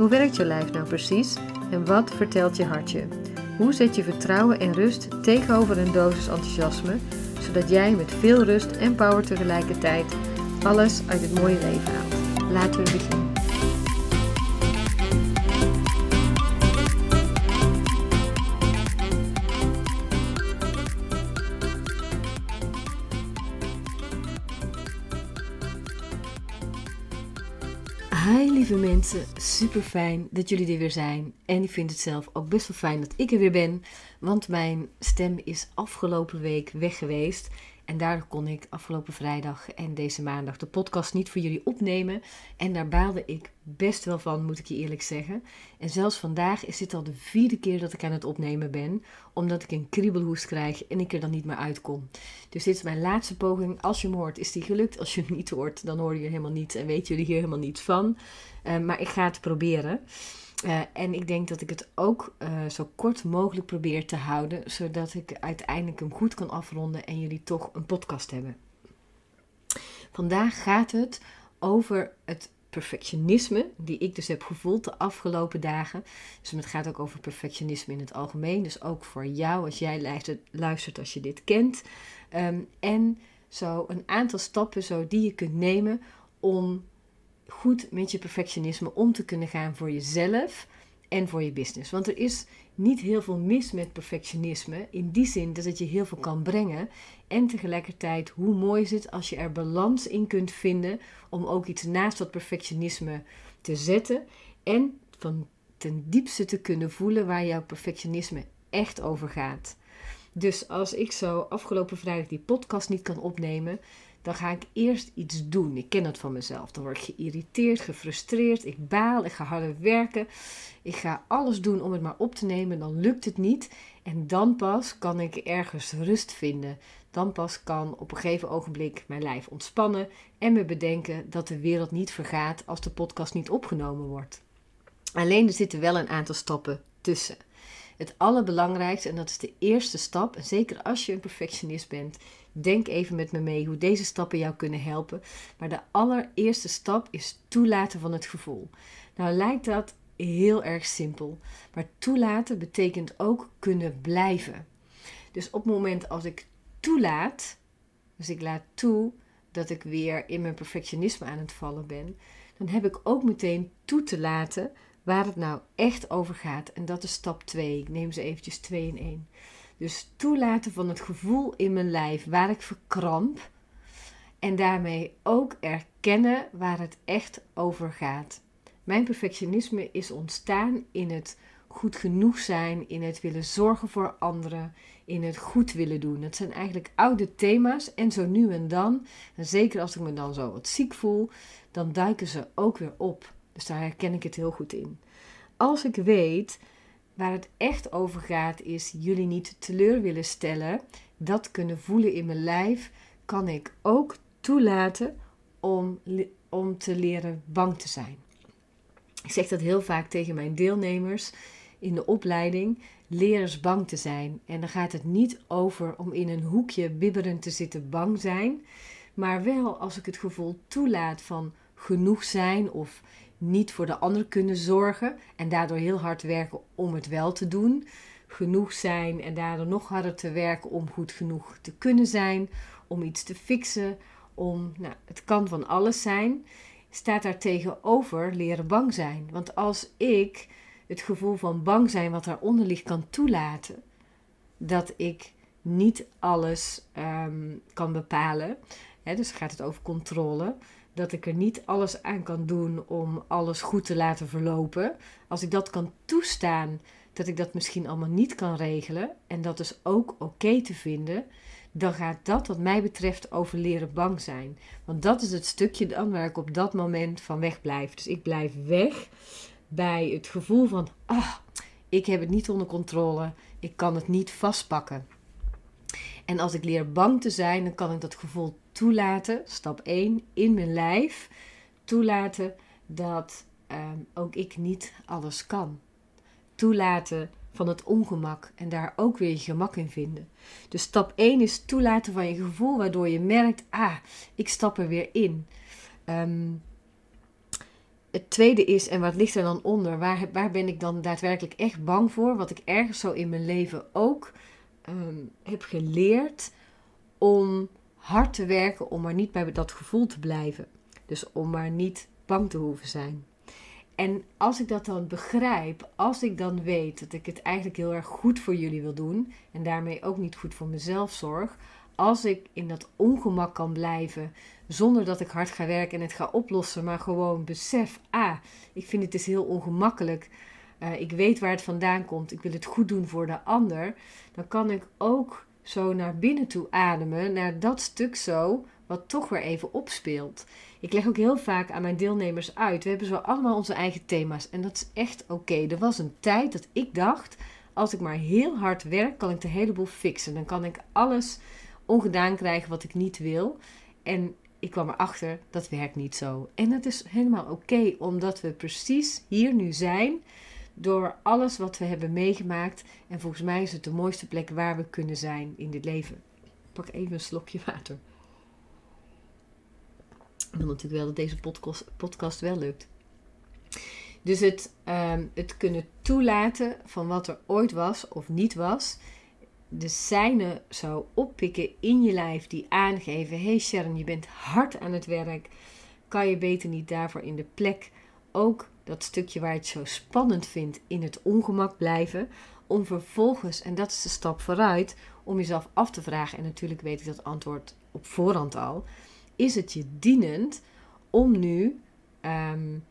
Hoe werkt je lijf nou precies en wat vertelt je hartje? Hoe zet je vertrouwen en rust tegenover een dosis enthousiasme, zodat jij met veel rust en power tegelijkertijd alles uit het mooie leven haalt? Laten we beginnen. Lieve mensen, super fijn dat jullie er weer zijn. En ik vind het zelf ook best wel fijn dat ik er weer ben, want mijn stem is afgelopen week weg geweest. En daardoor kon ik afgelopen vrijdag en deze maandag de podcast niet voor jullie opnemen. En daar baalde ik best wel van, moet ik je eerlijk zeggen. En zelfs vandaag is dit al de vierde keer dat ik aan het opnemen ben, omdat ik een kriebelhoest krijg en ik er dan niet meer uitkom. Dus dit is mijn laatste poging. Als je hem hoort, is die gelukt. Als je hem niet hoort, dan hoor je helemaal niet en weten jullie hier helemaal niets van. Uh, maar ik ga het proberen. Uh, en ik denk dat ik het ook uh, zo kort mogelijk probeer te houden, zodat ik uiteindelijk hem goed kan afronden en jullie toch een podcast hebben. Vandaag gaat het over het perfectionisme, die ik dus heb gevoeld de afgelopen dagen. Dus het gaat ook over perfectionisme in het algemeen. Dus ook voor jou als jij luistert, luistert als je dit kent. Um, en zo een aantal stappen zo die je kunt nemen om goed met je perfectionisme om te kunnen gaan voor jezelf en voor je business. Want er is niet heel veel mis met perfectionisme. In die zin dat het je heel veel kan brengen. En tegelijkertijd, hoe mooi is het als je er balans in kunt vinden om ook iets naast dat perfectionisme te zetten. En van ten diepste te kunnen voelen waar jouw perfectionisme echt over gaat. Dus als ik zo afgelopen vrijdag die podcast niet kan opnemen, dan ga ik eerst iets doen. Ik ken dat van mezelf. Dan word ik geïrriteerd, gefrustreerd, ik baal, ik ga harder werken. Ik ga alles doen om het maar op te nemen, dan lukt het niet. En dan pas kan ik ergens rust vinden. Dan pas kan op een gegeven ogenblik mijn lijf ontspannen en me bedenken dat de wereld niet vergaat als de podcast niet opgenomen wordt. Alleen er zitten wel een aantal stappen tussen. Het allerbelangrijkste, en dat is de eerste stap, en zeker als je een perfectionist bent, denk even met me mee hoe deze stappen jou kunnen helpen. Maar de allereerste stap is toelaten van het gevoel. Nou lijkt dat heel erg simpel, maar toelaten betekent ook kunnen blijven. Dus op het moment als ik toelaat, dus ik laat toe dat ik weer in mijn perfectionisme aan het vallen ben, dan heb ik ook meteen toe te laten waar het nou echt over gaat. En dat is stap 2. Ik neem ze eventjes 2 in 1. Dus toelaten van het gevoel in mijn lijf waar ik verkramp. En daarmee ook erkennen waar het echt over gaat. Mijn perfectionisme is ontstaan in het goed genoeg zijn, in het willen zorgen voor anderen, in het goed willen doen. Dat zijn eigenlijk oude thema's en zo nu en dan, en zeker als ik me dan zo wat ziek voel, dan duiken ze ook weer op. Dus daar herken ik het heel goed in. Als ik weet waar het echt over gaat, is jullie niet teleur willen stellen, dat kunnen voelen in mijn lijf, kan ik ook toelaten om, om te leren bang te zijn. Ik zeg dat heel vaak tegen mijn deelnemers in de opleiding. Leer eens bang te zijn. En dan gaat het niet over om in een hoekje bibberend te zitten bang zijn. Maar wel als ik het gevoel toelaat van genoeg zijn of niet voor de ander kunnen zorgen en daardoor heel hard werken om het wel te doen. Genoeg zijn en daardoor nog harder te werken om goed genoeg te kunnen zijn, om iets te fixen, om, nou, het kan van alles zijn. Staat daar tegenover leren bang zijn. Want als ik het gevoel van bang zijn wat daaronder ligt kan toelaten, dat ik niet alles um, kan bepalen, hè, dus gaat het over controle dat ik er niet alles aan kan doen om alles goed te laten verlopen. Als ik dat kan toestaan, dat ik dat misschien allemaal niet kan regelen en dat is ook oké te vinden, dan gaat dat wat mij betreft over leren bang zijn. Want dat is het stukje dan waar ik op dat moment van weg blijf. Dus ik blijf weg bij het gevoel van, ah, ik heb het niet onder controle, ik kan het niet vastpakken. En als ik leer bang te zijn, dan kan ik dat gevoel toelaten, stap 1, in mijn lijf, toelaten dat ehm, ook ik niet alles kan. Toelaten van het ongemak en daar ook weer je gemak in vinden. Dus stap 1 is toelaten van je gevoel, waardoor je merkt, ah, ik stap er weer in. Um, het tweede is, en wat ligt er dan onder? Waar, waar ben ik dan daadwerkelijk echt bang voor? Wat ik ergens zo in mijn leven ook ehm, heb geleerd om hard te werken om maar niet bij dat gevoel te blijven. Dus om maar niet bang te hoeven zijn. En als ik dat dan begrijp, als ik dan weet dat ik het eigenlijk heel erg goed voor jullie wil doen en daarmee ook niet goed voor mezelf zorg, als ik in dat ongemak kan blijven zonder dat ik hard ga werken en het ga oplossen, maar gewoon besef, ah, ik vind het dus heel ongemakkelijk. Uh, ik weet waar het vandaan komt. Ik wil het goed doen voor de ander. Dan kan ik ook zo naar binnen toe ademen, naar dat stuk zo, wat toch weer even opspeelt. Ik leg ook heel vaak aan mijn deelnemers uit. We hebben zo allemaal onze eigen thema's. En dat is echt oké. Er was een tijd dat ik dacht, als ik maar heel hard werk, kan ik de hele boel fixen. Dan kan ik alles ongedaan krijgen wat ik niet wil. En ik kwam erachter, dat werkt niet zo. En dat is helemaal oké, omdat we precies hier nu zijn door alles wat we hebben meegemaakt. En volgens mij is het de mooiste plek waar we kunnen zijn in dit leven. Ik pak even een slokje water. Ik wil natuurlijk wel dat deze podcast, podcast wel lukt. Dus het, um, het kunnen toelaten van wat er ooit was of niet was de seinen zou oppikken in je lijf die aangeven: hey Sharon, je bent hard aan het werk. Kan je beter niet daarvoor in de plek ook dat stukje waar je het zo spannend vindt in het ongemak blijven? Om vervolgens, en dat is de stap vooruit, om jezelf af te vragen. En natuurlijk weet ik dat antwoord op voorhand al. Is het je dienend om nu um,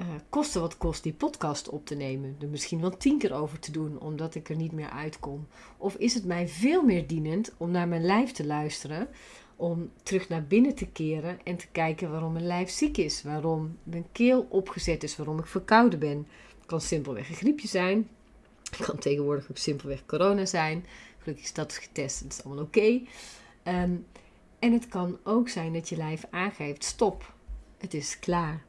uh, kosten wat kost die podcast op te nemen. Er misschien wel tien keer over te doen, omdat ik er niet meer uitkom. Of is het mij veel meer dienend om naar mijn lijf te luisteren, om terug naar binnen te keren en te kijken waarom mijn lijf ziek is, waarom mijn keel opgezet is, waarom ik verkouden ben. Het kan simpelweg een griepje zijn. Het kan tegenwoordig ook simpelweg corona zijn. Gelukkig is dat getest en het is allemaal oké. Ehm, en het kan ook zijn dat je lijf aangeeft: stop, het is klaar.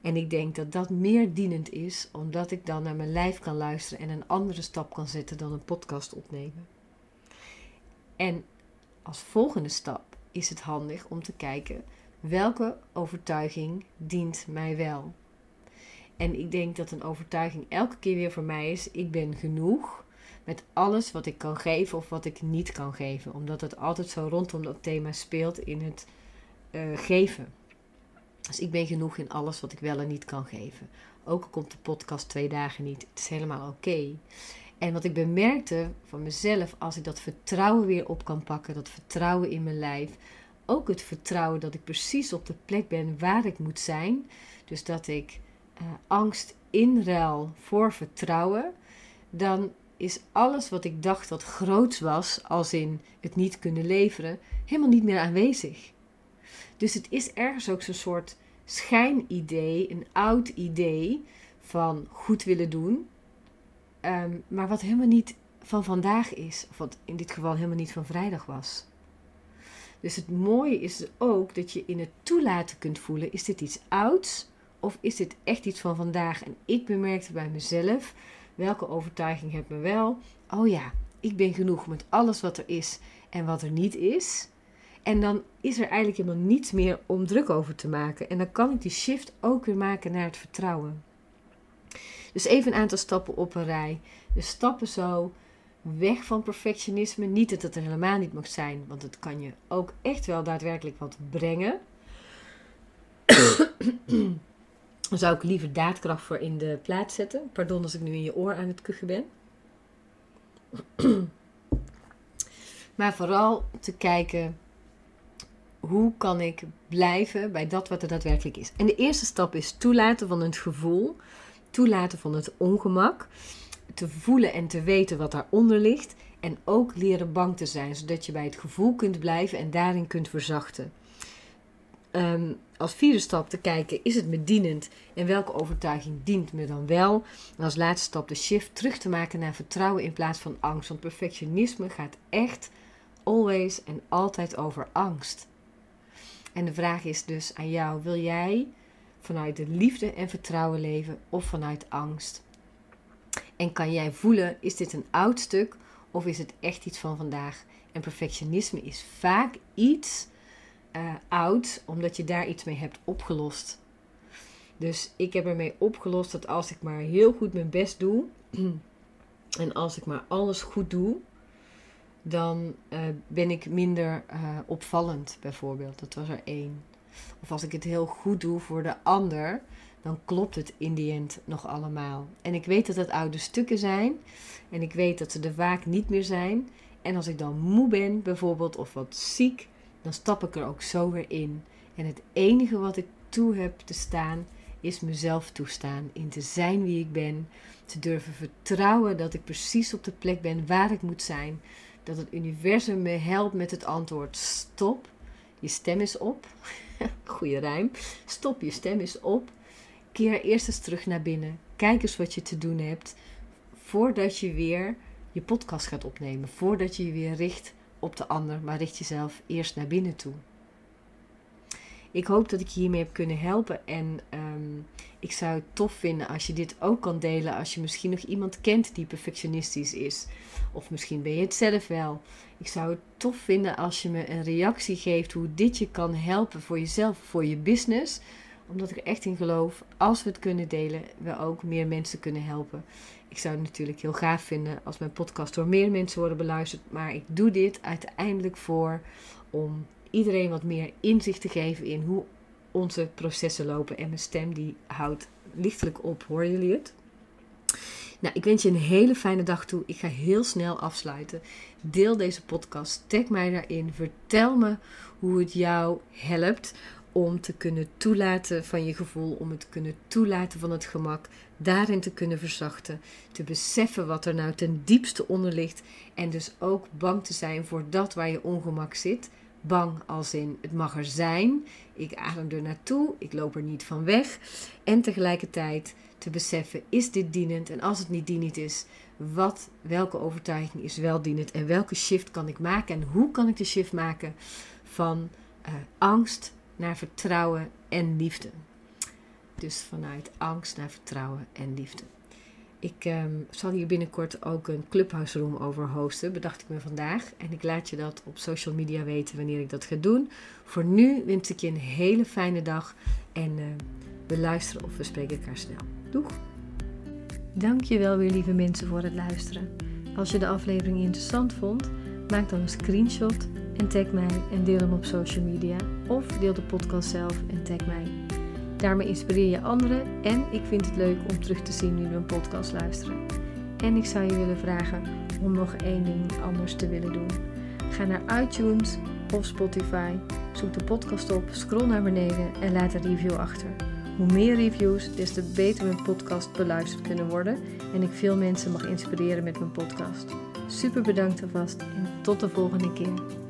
En ik denk dat dat meer dienend is, omdat ik dan naar mijn lijf kan luisteren en een andere stap kan zetten dan een podcast opnemen. En als volgende stap is het handig om te kijken welke overtuiging dient mij wel. En ik denk dat een overtuiging elke keer weer voor mij is: ik ben genoeg met alles wat ik kan geven of wat ik niet kan geven. Omdat het altijd zo rondom dat thema speelt in het uh, geven. Dus ik ben genoeg in alles wat ik wel en niet kan geven. Ook komt de podcast twee dagen niet. Het is helemaal oké. En wat ik bemerkte van mezelf, als ik dat vertrouwen weer op kan pakken, dat vertrouwen in mijn lijf, ook het vertrouwen dat ik precies op de plek ben waar ik moet zijn. Dus dat ik uh, angst inruil voor vertrouwen, dan is alles wat ik dacht dat groots was, als in het niet kunnen leveren, helemaal niet meer aanwezig. Dus het is ergens ook zo'n soort schijnidee, een oud idee van goed willen doen, ehm, maar wat helemaal niet van vandaag is, of wat in dit geval helemaal niet van vrijdag was. Dus het mooie is ook dat je in het toelaten kunt voelen: is dit iets ouds of is dit echt iets van vandaag? En ik bemerkte bij mezelf welke overtuiging heb me wel. Oh ja, ik ben genoeg met alles wat er is en wat er niet is. En dan is er eigenlijk helemaal niets meer om druk over te maken. En dan kan ik die shift ook weer maken naar het vertrouwen. Dus even een aantal stappen op een rij. Dus stappen zo weg van perfectionisme. Niet dat het er helemaal niet mag zijn, want het kan je ook echt wel daadwerkelijk wat brengen. Dan zou ik liever daadkracht voor in de plaats zetten. Pardon als ik nu in je oor aan het kuchen ben. maar vooral te kijken hoe kan ik blijven bij dat wat er daadwerkelijk is? En de eerste stap is toelaten van het gevoel, toelaten van het ongemak, te voelen en te weten wat daaronder ligt en ook leren bang te zijn, zodat je bij het gevoel kunt blijven en daarin kunt verzachten. ehm, als vierde stap te kijken, is het me dienend en welke overtuiging dient me dan wel? En als laatste stap de shift terug te maken naar vertrouwen in plaats van angst. Want perfectionisme gaat echt always en altijd over angst. En de vraag is dus aan jou: wil jij vanuit de liefde en vertrouwen leven of vanuit angst? En kan jij voelen: is dit een oud stuk of is het echt iets van vandaag? En perfectionisme is vaak iets uh, oud, omdat je daar iets mee hebt opgelost. Dus ik heb ermee opgelost dat als ik maar heel goed mijn best doe en als ik maar alles goed doe, dan uh, ben ik minder uh, opvallend, bijvoorbeeld. Dat was er één. Of als ik het heel goed doe voor de ander, dan klopt het in die end nog allemaal. En ik weet dat het oude stukken zijn. En ik weet dat ze er vaak niet meer zijn. En als ik dan moe ben, bijvoorbeeld, of wat ziek, dan stap ik er ook zo weer in. En het enige wat ik toe heb te staan, is mezelf toestaan. In te zijn wie ik ben. Te durven vertrouwen dat ik precies op de plek ben waar ik moet zijn. Dat het universum me helpt met het antwoord: stop. Je stem is op. Goeie rijm. Stop, je stem is op. Keer eerst eens terug naar binnen. Kijk eens wat je te doen hebt. Voordat je weer je podcast gaat opnemen. Voordat je je weer richt op de ander, maar richt jezelf eerst naar binnen toe. Ik hoop dat ik je hiermee heb kunnen helpen. En ehm, ik zou het tof vinden als je dit ook kan delen. Als je misschien nog iemand kent die perfectionistisch is. Of misschien ben je het zelf wel. Ik zou het tof vinden als je me een reactie geeft hoe dit je kan helpen voor jezelf, voor je business. Omdat ik er echt in geloof, als we het kunnen delen, we ook meer mensen kunnen helpen. Ik zou het natuurlijk heel gaaf vinden als mijn podcast door meer mensen worden beluisterd. Maar ik doe dit uiteindelijk voor om iedereen wat meer inzicht te geven in hoe onze processen lopen. En mijn stem die houdt lichtelijk op. Horen jullie het? Nou, ik wens je een hele fijne dag toe. Ik ga heel snel afsluiten. Deel deze podcast. Tag mij daarin. Vertel me hoe het jou helpt om te kunnen toelaten van je gevoel, om het te kunnen toelaten van het gemak, daarin te kunnen verzachten, te beseffen wat er nou ten diepste onder ligt en dus ook bang te zijn voor dat waar je ongemak zit. Bang als in het mag er zijn, ik adem er naartoe, ik loop er niet van weg. En tegelijkertijd te beseffen is dit dienend? En als het niet dienend is, wat, welke overtuiging is wel dienend? En welke shift kan ik maken? En hoe kan ik de shift maken van uh, angst naar vertrouwen en liefde. Dus vanuit angst naar vertrouwen en liefde. Ik um, zal hier binnenkort ook een Clubhouse Room over hosten, bedacht ik me vandaag. En ik laat je dat op social media weten wanneer ik dat ga doen. Voor nu wens ik je een hele fijne dag en uh, we luisteren of we spreken elkaar snel. Doeg! Dankjewel weer lieve mensen voor het luisteren. Als je de aflevering interessant vond, maak dan een screenshot en tag mij en deel hem op social media. Of deel de podcast zelf en tag mij. Daarmee inspireer je anderen en ik vind het leuk om terug te zien nu we een podcast luisteren. En ik zou je willen vragen om nog één ding anders te willen doen. Ga naar iTunes of Spotify, zoek de podcast op, scroll naar beneden en laat een review achter. Hoe meer reviews, des te beter mijn podcast beluisterd kunnen worden en ik veel mensen mag inspireren met mijn podcast. Super bedankt alvast en tot de volgende keer.